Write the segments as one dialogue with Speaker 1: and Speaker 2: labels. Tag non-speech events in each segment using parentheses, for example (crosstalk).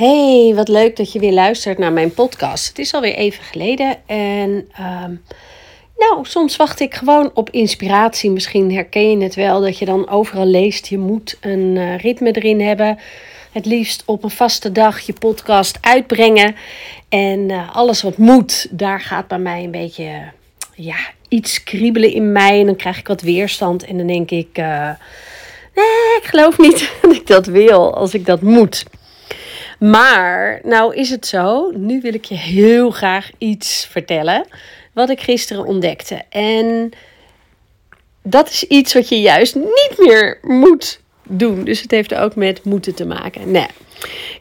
Speaker 1: Hey, wat leuk dat je weer luistert naar mijn podcast. Het is alweer even geleden en ehm, nou, soms wacht ik gewoon op inspiratie. Misschien herken je het wel dat je dan overal leest, je moet een uh, ritme erin hebben. Het liefst op een vaste dag je podcast uitbrengen. En uh, alles wat moet, daar gaat bij mij een beetje ja, iets kriebelen in mij. En dan krijg ik wat weerstand en dan denk ik... Nee, ik geloof niet (laughs) dat ik dat wil als ik dat moet. Maar nou is het zo, nu wil ik je heel graag iets vertellen wat ik gisteren ontdekte. En dat is iets wat je juist niet meer moet doen. Dus het heeft ook met moeten te maken. Nee.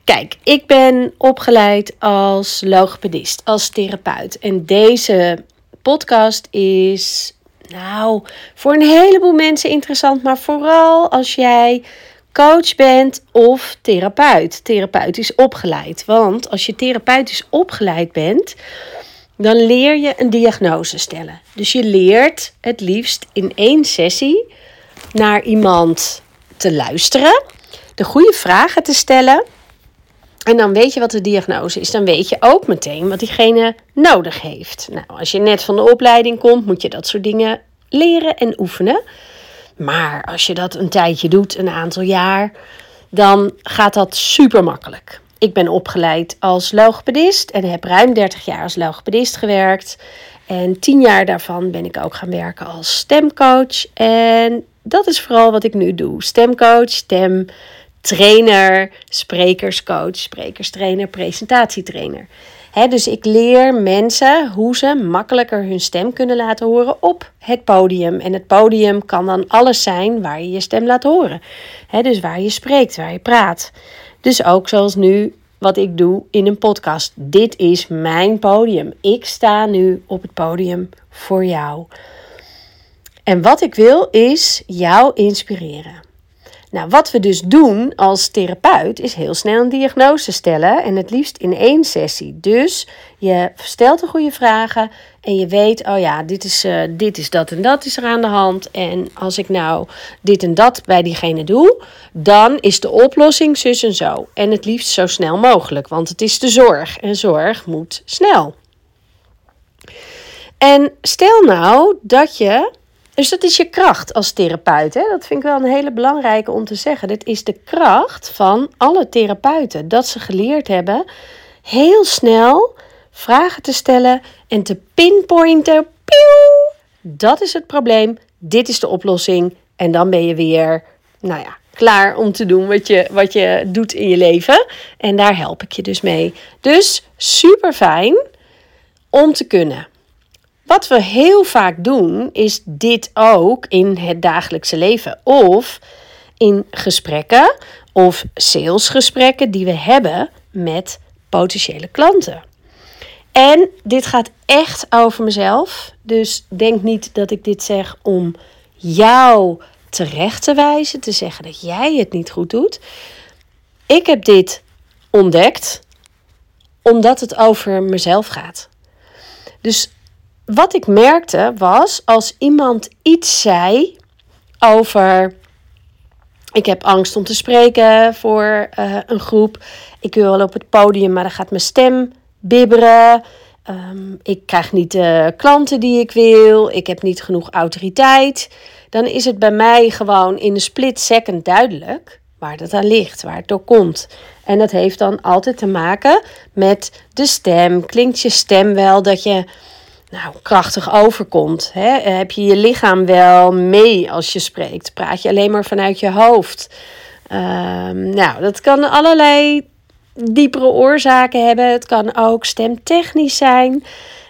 Speaker 1: Kijk, ik ben opgeleid als logopedist, als therapeut. En deze podcast is, nou, voor een heleboel mensen interessant, maar vooral als jij coach bent of therapeut, therapeutisch opgeleid. Want als je therapeutisch opgeleid bent, dan leer je een diagnose stellen. Dus je leert het liefst in één sessie naar iemand te luisteren, de goede vragen te stellen. En dan weet je wat de diagnose is. Dan weet je ook meteen wat diegene nodig heeft. Nou, als je net van de opleiding komt, moet je dat soort dingen leren en oefenen. Maar als je dat een tijdje doet, een aantal jaar, dan gaat dat super makkelijk. Ik ben opgeleid als logopedist en heb ruim 30 jaar als logopedist gewerkt. En 10 jaar daarvan ben ik ook gaan werken als stemcoach. En dat is vooral wat ik nu doe: stemcoach, stemtrainer, sprekerscoach, sprekerstrainer, presentatietrainer dus ik leer mensen hoe ze makkelijker hun stem kunnen laten horen op het podium. En het podium kan dan alles zijn waar je je stem laat horen. dus waar je spreekt, waar je praat. Dus ook zoals nu wat ik doe in een podcast. Dit is mijn podium. Ik sta nu op het podium voor jou. En wat ik wil is jou inspireren. Nou, wat we dus doen als therapeut is heel snel een diagnose stellen en het liefst in één sessie. Dus je stelt de goede vragen en je weet, oh ja, dit is, uh, dit is dat en dat is er aan de hand. En als ik nou dit en dat bij diegene doe, dan is de oplossing zus en zo. En het liefst zo snel mogelijk, want het is de zorg en zorg moet snel. En stel nou dat je dus dat is je kracht als therapeut. Hè? Dat vind ik wel een hele belangrijke om te zeggen. Dit is de kracht van alle therapeuten. Dat ze geleerd hebben heel snel vragen te stellen en te pinpointen. dat is het probleem. Dit is de oplossing. En dan ben je weer, nou ja, klaar om te doen wat je, wat je doet in je leven. En daar help ik je dus mee. Dus super fijn om te kunnen. Wat we heel vaak doen, is dit ook in het dagelijkse leven of in gesprekken of salesgesprekken die we hebben met potentiële klanten. En dit gaat echt over mezelf. Dus denk niet dat ik dit zeg om jou terecht te wijzen, te zeggen dat jij het niet goed doet. Ik heb dit ontdekt omdat het over mezelf gaat. Dus wat ik merkte was als iemand iets zei over. Ik heb angst om te spreken voor uh, een groep. Ik wil wel op het podium, maar dan gaat mijn stem bibberen. Um, ik krijg niet de klanten die ik wil. Ik heb niet genoeg autoriteit. Dan is het bij mij gewoon in een split second duidelijk waar dat aan ligt, waar het door komt. En dat heeft dan altijd te maken met de stem. Klinkt je stem wel dat je nou, krachtig overkomt. Hè? Heb je je lichaam wel mee als je spreekt? Praat je alleen maar vanuit je hoofd? Um, nou, dat kan allerlei diepere oorzaken hebben. Het kan ook stemtechnisch zijn.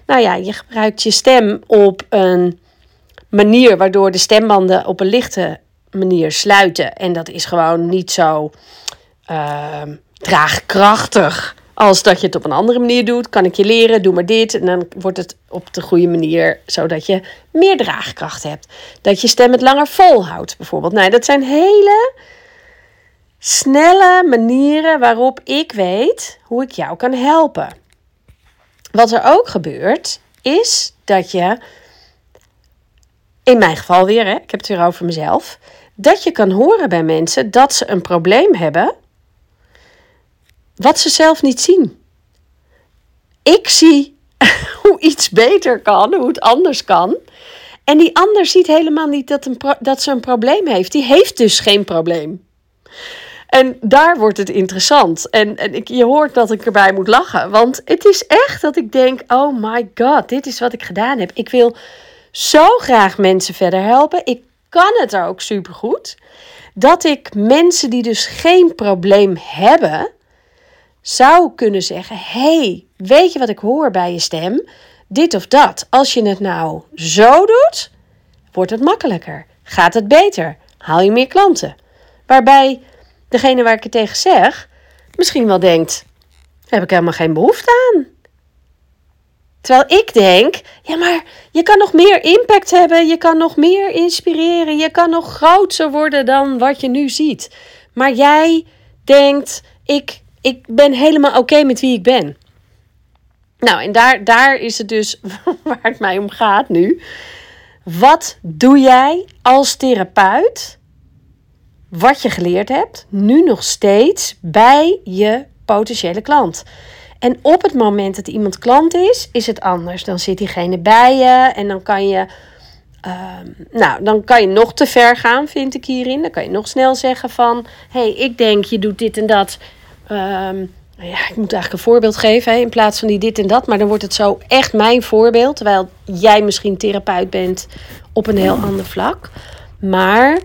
Speaker 1: Nou ja, je gebruikt je stem op een manier waardoor de stembanden op een lichte manier sluiten. En dat is gewoon niet zo uh, draagkrachtig als dat je het op een andere manier doet, kan ik je leren, doe maar dit. En dan wordt het op de goede manier, zodat je meer draagkracht hebt. Dat je stem het langer volhoudt, bijvoorbeeld. Nou, dat zijn hele snelle manieren waarop ik weet hoe ik jou kan helpen. Wat er ook gebeurt, is dat je, in mijn geval weer, hè, ik heb het weer over mezelf, dat je kan horen bij mensen dat ze een probleem hebben wat ze zelf niet zien. Ik zie (laughs) hoe iets beter kan, hoe het anders kan. En die ander ziet helemaal niet dat, een dat ze een probleem heeft. Die heeft dus geen probleem. En daar wordt het interessant. En, en ik, je hoort dat ik erbij moet lachen. Want het is echt dat ik denk: oh my god, dit is wat ik gedaan heb. Ik wil zo graag mensen verder helpen. Ik kan het ook supergoed. Dat ik mensen die dus geen probleem hebben, zou kunnen zeggen: hey, weet je wat ik hoor bij je stem? Dit of dat. Als je het nou zo doet, wordt het makkelijker. Gaat het beter? Haal je meer klanten? Waarbij degene waar ik het tegen zeg, misschien wel denkt: heb ik helemaal geen behoefte aan. Terwijl ik denk, ja, maar je kan nog meer impact hebben, je kan nog meer inspireren, je kan nog groter worden dan wat je nu ziet. Maar jij denkt, ik, ik ben helemaal oké met wie ik ben. Nou, en daar, daar is het dus (laughs) waar het mij om gaat nu. Wat doe jij als therapeut wat je geleerd hebt, nu nog steeds bij je potentiële klant. En op het moment dat iemand klant is, is het anders. Dan zit diegene bij je en dan kan je. Ehm, nou, dan kan je nog te ver gaan, vind ik hierin. Dan kan je nog snel zeggen van... hey, ik denk je doet dit en dat. Ehm, ja, ik moet eigenlijk een voorbeeld geven in plaats van die dit en dat. Maar dan wordt het zo echt mijn voorbeeld. Terwijl jij misschien therapeut bent op een heel ander vlak. Maar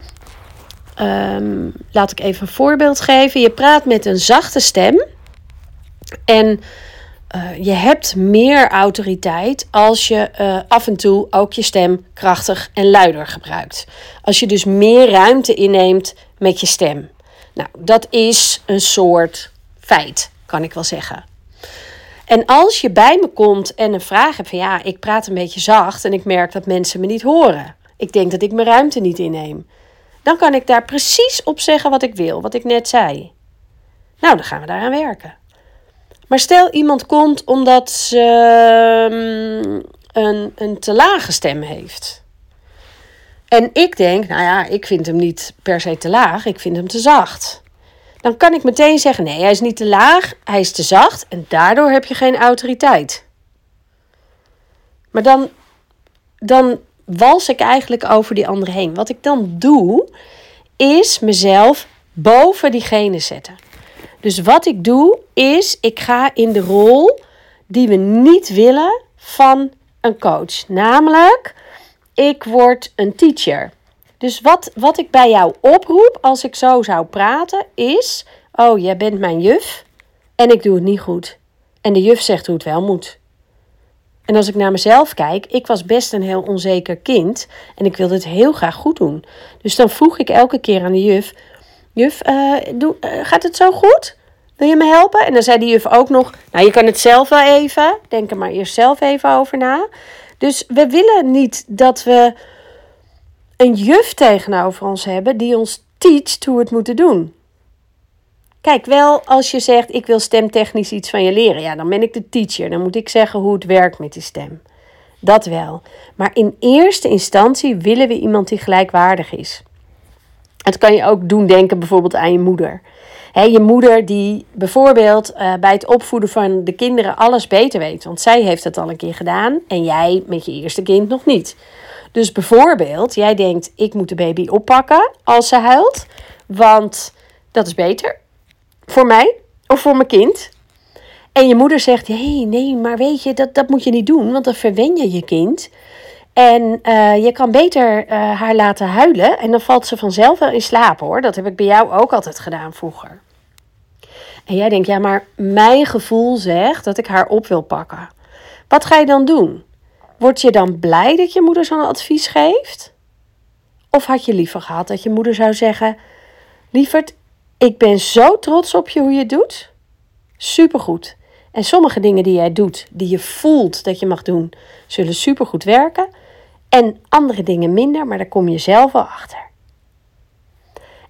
Speaker 1: Um, laat ik even een voorbeeld geven. Je praat met een zachte stem. En uh, je hebt meer autoriteit als je uh, af en toe ook je stem krachtig en luider gebruikt. Als je dus meer ruimte inneemt met je stem. Nou, dat is een soort feit, kan ik wel zeggen. En als je bij me komt en een vraag hebt van ja, ik praat een beetje zacht en ik merk dat mensen me niet horen. Ik denk dat ik mijn ruimte niet inneem dan kan ik daar precies op zeggen wat ik wil, wat ik net zei. Nou, dan gaan we daaraan werken. Maar stel iemand komt omdat ze um, een, een te lage stem heeft. En ik denk, nou ja, ik vind hem niet per se te laag, ik vind hem te zacht. Dan kan ik meteen zeggen: nee, hij is niet te laag, hij is te zacht en daardoor heb je geen autoriteit. Maar dan, dan wals ik eigenlijk over die andere heen. Wat ik dan doe, is mezelf boven diegene zetten. Dus wat ik doe, is ik ga in de rol die we niet willen van een coach. Namelijk, ik word een teacher. Dus wat, wat ik bij jou oproep als ik zo zou praten, is: Oh, jij bent mijn juf en ik doe het niet goed. En de juf zegt hoe het wel moet. En als ik naar mezelf kijk, ik was best een heel onzeker kind en ik wilde het heel graag goed doen. Dus dan vroeg ik elke keer aan de juf: Juf, uh, doe, uh, gaat het zo goed? Wil je me helpen? En dan zei de juf ook nog: Nou, je kan het zelf wel even. Denk er maar eerst zelf even over na. Dus we willen niet dat we een juf tegenover ons hebben die ons teacht hoe we het moeten doen. Kijk, wel als je zegt ik wil stemtechnisch iets van je leren, ja, dan ben ik de teacher. Dan moet ik zeggen hoe het werkt met die stem. Dat wel. Maar in eerste instantie willen we iemand die gelijkwaardig is. Het kan je ook doen denken bijvoorbeeld aan je moeder. je moeder die bijvoorbeeld uh, bij het opvoeden van de kinderen alles beter weet. Want zij heeft het al een keer gedaan en jij met je eerste kind nog niet. Dus bijvoorbeeld, jij denkt ik moet de baby oppakken als ze huilt. Want dat is beter voor mij of voor mijn kind. En je moeder zegt: hey, nee, maar weet je, dat, dat moet je niet doen, want dan verwen je je kind. En uh, je kan beter uh, haar laten huilen en dan valt ze vanzelf wel in slaap hoor. Dat heb ik bij jou ook altijd gedaan vroeger. En jij denkt: ja, maar mijn gevoel zegt dat ik haar op wil pakken. Wat ga je dan doen? Word je dan blij dat je moeder zo'n advies geeft? Of had je liever gehad dat je moeder zou zeggen: Lieverd, ik ben zo trots op je hoe je het doet. Supergoed. En sommige dingen die jij doet, die je voelt dat je mag doen, zullen supergoed werken. En andere dingen minder, maar daar kom je zelf wel achter.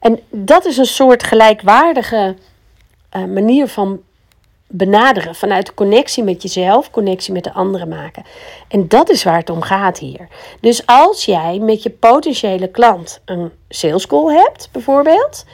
Speaker 1: En dat is een soort gelijkwaardige uh, manier van benaderen. Vanuit connectie met jezelf, connectie met de anderen maken. En dat is waar het om gaat hier. Dus als jij met je potentiële klant een sales call hebt, bijvoorbeeld.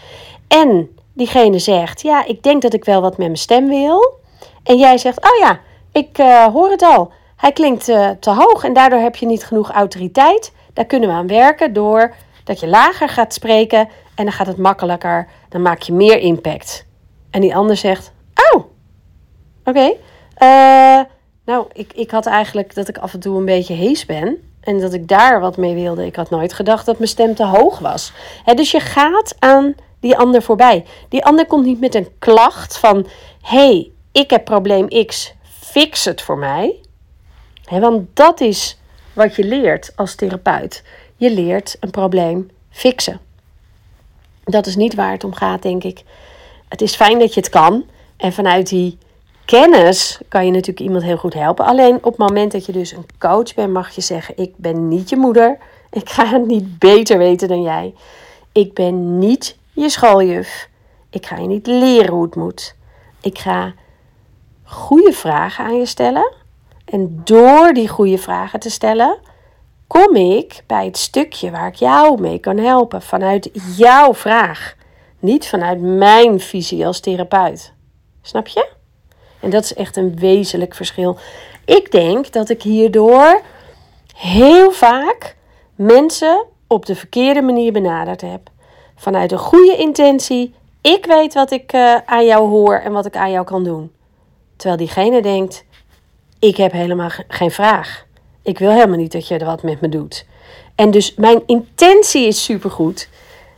Speaker 1: En diegene zegt: Ja, ik denk dat ik wel wat met mijn stem wil. En jij zegt: Oh ja, ik uh, hoor het al. Hij klinkt uh, te hoog en daardoor heb je niet genoeg autoriteit. Daar kunnen we aan werken door dat je lager gaat spreken en dan gaat het makkelijker. Dan maak je meer impact. En die ander zegt: oké. Uh, nou, ik, ik had eigenlijk dat ik af en toe een beetje hees ben. En dat ik daar wat mee wilde. Ik had nooit gedacht dat mijn stem te hoog was. dus je gaat aan die ander voorbij. Die ander komt niet met een klacht van: hey, ik heb probleem X, fix het voor mij. want dat is wat je leert als therapeut. Je leert een probleem fixen. Dat is niet waar het om gaat, denk ik. Het is fijn dat je het kan. En vanuit die kennis kan je natuurlijk iemand heel goed helpen. Alleen op het moment dat je dus een coach bent, mag je zeggen: Ik ben niet je moeder. Ik ga het niet beter weten dan jij. Ik ben niet je schooljuf. Ik ga je niet leren hoe het moet. Ik ga goede vragen aan je stellen. En door die goede vragen te stellen, kom ik bij het stukje waar ik jou mee kan helpen. Vanuit jouw vraag. Niet vanuit mijn visie als therapeut. Snap je? En dat is echt een wezenlijk verschil. Ik denk dat ik hierdoor heel vaak mensen op de verkeerde manier benaderd heb. Vanuit een goede intentie. Ik weet wat ik uh, aan jou hoor en wat ik aan jou kan doen. Terwijl diegene denkt: ik heb helemaal geen vraag. Ik wil helemaal niet dat je er wat met me doet. En dus mijn intentie is supergoed.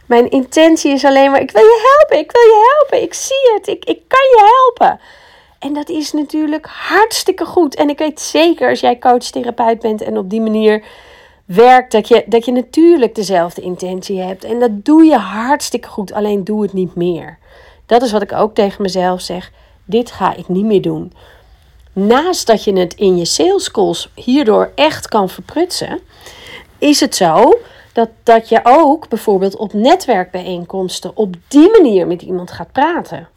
Speaker 1: Mijn intentie is alleen maar: ik wil je helpen, ik wil je helpen, ik zie het, ik, ik kan je helpen. En dat is natuurlijk hartstikke goed. En ik weet zeker als jij coach-therapeut bent en op die manier werkt, dat je, dat je natuurlijk dezelfde intentie hebt. En dat doe je hartstikke goed, alleen doe het niet meer. Dat is wat ik ook tegen mezelf zeg. Dit ga ik niet meer doen. Naast dat je het in je sales calls hierdoor echt kan verprutsen, is het zo dat, dat je ook bijvoorbeeld op netwerkbijeenkomsten op die manier met iemand gaat praten.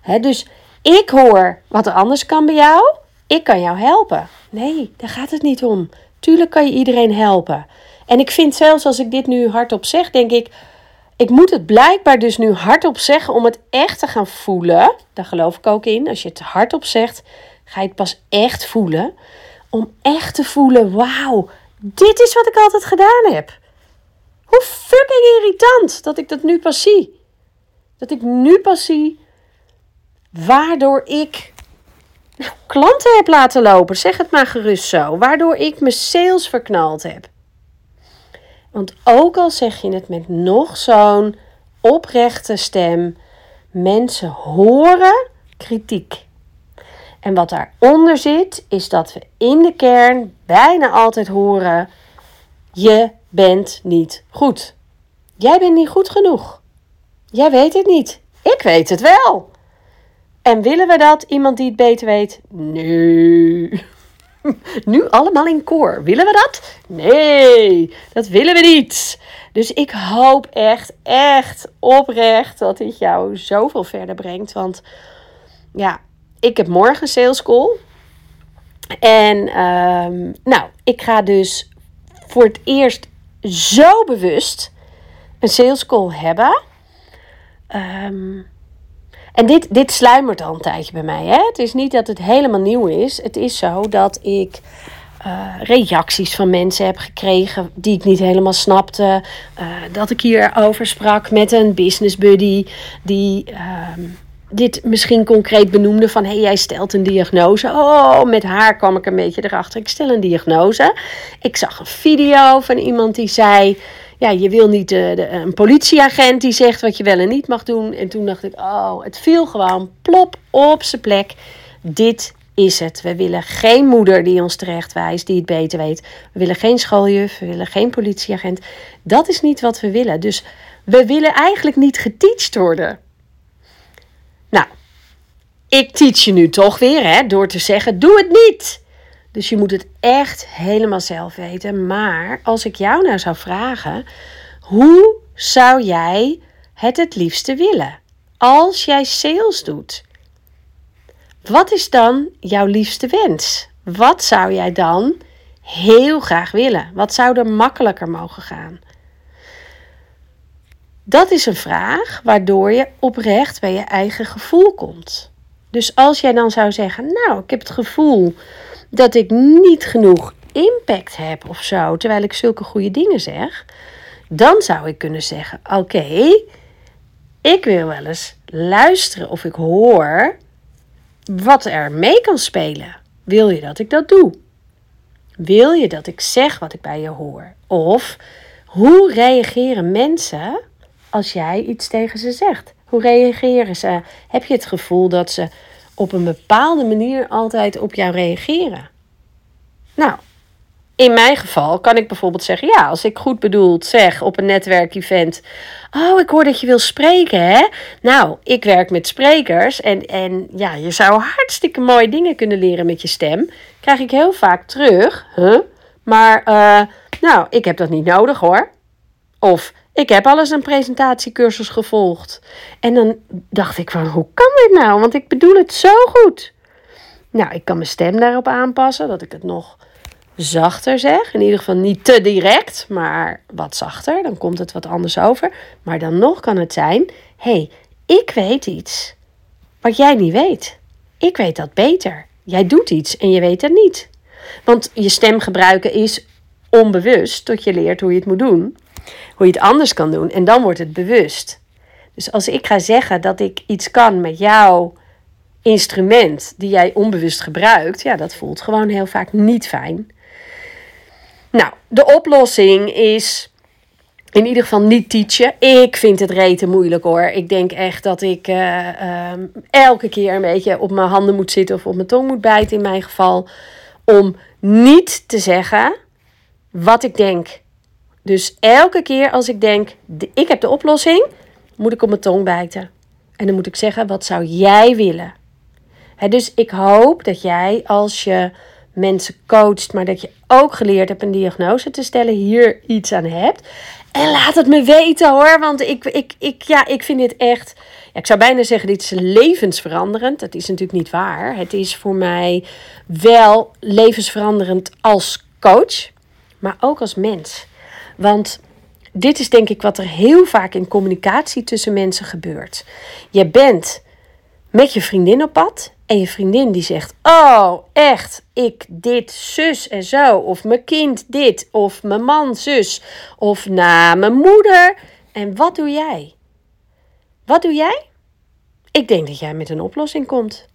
Speaker 1: He, dus ik hoor wat er anders kan bij jou. Ik kan jou helpen. Nee, daar gaat het niet om. Tuurlijk kan je iedereen helpen. En ik vind zelfs als ik dit nu hardop zeg, denk ik. Ik moet het blijkbaar dus nu hardop zeggen om het echt te gaan voelen. Daar geloof ik ook in. Als je het hardop zegt, ga je het pas echt voelen. Om echt te voelen: wauw, dit is wat ik altijd gedaan heb. Hoe fucking irritant dat ik dat nu pas zie. Dat ik nu pas zie waardoor ik nou, klanten heb laten lopen. Zeg het maar gerust zo. Waardoor ik mijn sales verknald heb. Want ook al zeg je het met nog zo'n oprechte stem, mensen horen kritiek. En wat daaronder zit, is dat we in de kern bijna altijd horen: je bent niet goed. Jij bent niet goed genoeg. Jij weet het niet. Ik weet het wel. En willen we dat? Iemand die het beter weet? Nee. (laughs) Nu allemaal in koor. Willen we dat? Nee, dat willen we niet. Dus ik hoop echt, echt oprecht dat dit jou zoveel verder brengt. Want ja, ik heb morgen sales call. En um, nou, ik ga dus voor het eerst zo bewust een sales call hebben. Um, en dit, dit sluimert al een tijdje bij mij. Hè? Het is niet dat het helemaal nieuw is. Het is zo dat ik uh, reacties van mensen heb gekregen die ik niet helemaal snapte. Uh, dat ik hierover sprak met een business buddy die uh, dit misschien concreet benoemde van... hey, jij stelt een diagnose. Oh, met haar kwam ik een beetje erachter. Ik stel een diagnose. Ik zag een video van iemand die zei ja, je wil niet de, een politieagent die zegt wat je wel en niet mag doen. En toen dacht ik, oh, het viel gewoon plop op zijn plek. Dit is het. We willen geen moeder die ons terecht wijst, die het beter weet. We willen geen schooljuf, we willen geen politieagent. Dat is niet wat we willen. Dus we willen eigenlijk niet geteacht worden. Nou, ik teach je nu toch weer, hè, door te zeggen: doe het niet. Dus je moet het echt helemaal zelf weten. Maar als ik jou nou zou vragen, hoe zou jij het het liefste willen? Als jij sales doet, wat is dan jouw liefste wens? Wat zou jij dan heel graag willen? Wat zou er makkelijker mogen gaan? Dat is een vraag waardoor je oprecht bij je eigen gevoel komt. Dus als jij dan zou zeggen: Nou, ik heb het gevoel dat ik niet genoeg impact heb of zo, terwijl ik zulke goede dingen zeg, dan zou ik kunnen zeggen: Oké, ik wil wel eens luisteren of ik hoor wat er mee kan spelen. Wil je dat ik dat doe? Wil je dat ik zeg wat ik bij je hoor? Of hoe reageren mensen als jij iets tegen ze zegt? Hoe reageren ze? Heb je het gevoel dat ze op een bepaalde manier altijd op jou reageren? Nou, in mijn geval kan ik bijvoorbeeld zeggen: ja, als ik goed bedoeld zeg op een netwerkevent. Oh, ik hoor dat je wil spreken, hè? Nou, ik werk met sprekers en, en ja, je zou hartstikke mooie dingen kunnen leren met je stem. Krijg ik heel vaak terug. Huh? Maar, uh, nou, ik heb dat niet nodig hoor. Of ik heb alles een presentatiecursus gevolgd. En dan dacht ik van, hoe kan dit nou? Want ik bedoel het zo goed. Nou, ik kan mijn stem daarop aanpassen, dat ik het nog zachter zeg. In ieder geval niet te direct, maar wat zachter. Dan komt het wat anders over. Maar dan nog kan het zijn: hey, ik weet iets wat jij niet weet. Ik weet dat beter. Jij doet iets en je weet het niet. Want je stem gebruiken is onbewust tot je leert hoe je het moet doen. Hoe je het anders kan doen. En dan wordt het bewust. Dus als ik ga zeggen dat ik iets kan met jouw instrument die jij onbewust gebruikt, ja, dat voelt gewoon heel vaak niet fijn. Nou, de oplossing is in ieder geval niet teachen. Ik vind het rete moeilijk hoor. Ik denk echt dat ik uh, uh, elke keer een beetje op mijn handen moet zitten of op mijn tong moet bijten in mijn geval. Om niet te zeggen wat ik denk. Dus elke keer als ik denk, ik heb de oplossing, moet ik op mijn tong bijten. En dan moet ik zeggen, wat zou jij willen? dus ik hoop dat jij als je mensen coacht, maar dat je ook geleerd hebt een diagnose te stellen, hier iets aan hebt. En laat het me weten hoor, want ik, ik, ik, ja, ik vind dit echt, ja, ik zou bijna zeggen, dit is levensveranderend. Dat is natuurlijk niet waar. Het is voor mij wel levensveranderend als coach, maar ook als mens. Want dit is denk ik wat er heel vaak in communicatie tussen mensen gebeurt. Je bent met je vriendin op pad en je vriendin die zegt: Oh, echt, ik dit, zus en zo. Of mijn kind dit. Of mijn man, zus. Of na mijn moeder. En wat doe jij? Wat doe jij? Ik denk dat jij met een oplossing komt.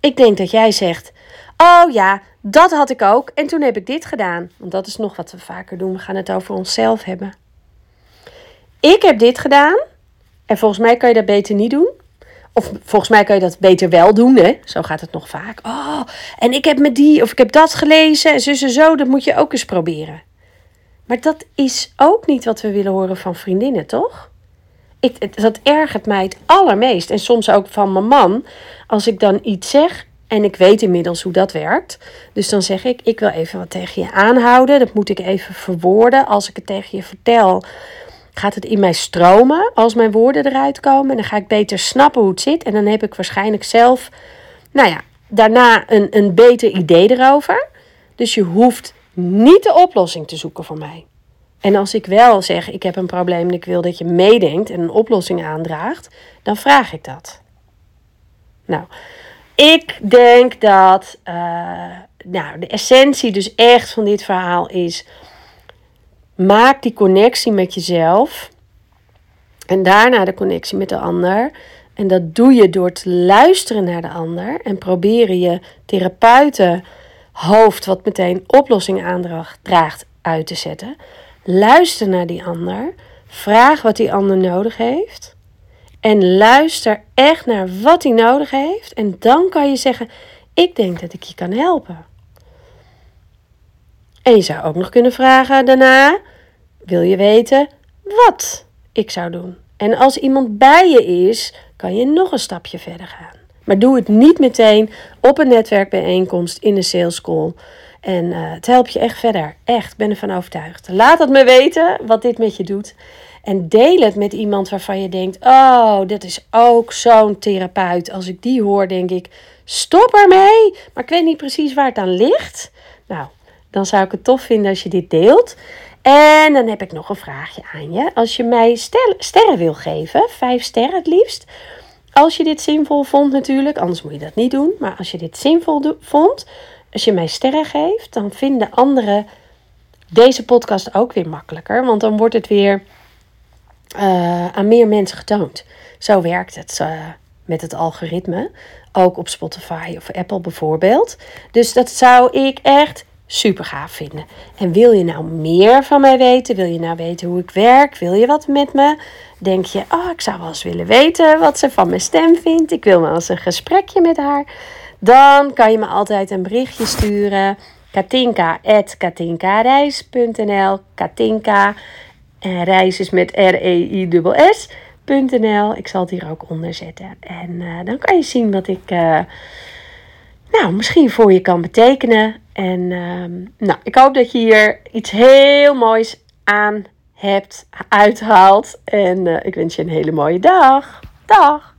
Speaker 1: Ik denk dat jij zegt: Oh ja, dat had ik ook. En toen heb ik dit gedaan. Want dat is nog wat we vaker doen. We gaan het over onszelf hebben. Ik heb dit gedaan. En volgens mij kan je dat beter niet doen. Of volgens mij kan je dat beter wel doen, hè? Zo gaat het nog vaak. Oh, en ik heb met die, of ik heb dat gelezen en zo en zo, dat moet je ook eens proberen. Maar dat is ook niet wat we willen horen van vriendinnen, toch? Ik, dat ergert mij het allermeest. En soms ook van mijn man. Als ik dan iets zeg en ik weet inmiddels hoe dat werkt. Dus dan zeg ik, ik wil even wat tegen je aanhouden. Dat moet ik even verwoorden. Als ik het tegen je vertel, gaat het in mij stromen als mijn woorden eruit komen. En dan ga ik beter snappen hoe het zit. En dan heb ik waarschijnlijk zelf, nou ja, daarna een, een beter idee erover. Dus je hoeft niet de oplossing te zoeken voor mij. En als ik wel zeg, ik heb een probleem en ik wil dat je meedenkt en een oplossing aandraagt, dan vraag ik dat. Nou, ik denk dat uh, nou, de essentie dus echt van dit verhaal is Maak die connectie met jezelf. En daarna de connectie met de ander. En dat doe je door te luisteren naar de ander. En proberen je therapeutenhoofd, wat meteen oplossingen aandraagt, uit te zetten. Luister naar die ander. Vraag wat die ander nodig heeft. En luister echt naar wat hij nodig heeft. En dan kan je zeggen: Ik denk dat ik je kan helpen. En je zou ook nog kunnen vragen daarna: wil je weten wat ik zou doen? En als iemand bij je is, kan je nog een stapje verder gaan. Maar doe het niet meteen op een netwerkbijeenkomst in de sales call. En uh, het helpt je echt verder. Echt, ben ervan overtuigd. Laat het me weten wat dit met je doet. En deel het met iemand waarvan je denkt: Oh, dat is ook zo'n therapeut. Als ik die hoor, denk ik: Stop ermee. Maar ik weet niet precies waar het aan ligt. Nou, dan zou ik het tof vinden als je dit deelt. En dan heb ik nog een vraagje aan je. Als je mij sterren wil geven, vijf sterren het liefst. Als je dit zinvol vond natuurlijk, anders moet je dat niet doen. Maar als je dit zinvol vond, als je mij sterren geeft, dan vinden anderen deze podcast ook weer makkelijker. Want dan wordt het weer uh, aan meer mensen getoond. Zo werkt het uh, met het algoritme. Ook op Spotify of Apple bijvoorbeeld. Dus dat zou ik echt super gaaf vinden. En wil je nou meer van mij weten? Wil je nou weten hoe ik werk? Wil je wat met me? Denk je, oh, ik zou wel eens willen weten wat ze van mijn stem vindt. Ik wil wel eens een gesprekje met haar. Dan kan je me altijd een berichtje sturen. Katinka.katinkareis.nl Katinka. En reis is met R-E-I-S.nl. Ik zal het hier ook onder zetten. En uh, dan kan je zien wat ik... Uh, nou, misschien voor je kan betekenen. En uh, nou, ik hoop dat je hier iets heel moois aan hebt, uithaalt. En uh, ik wens je een hele mooie dag. Dag!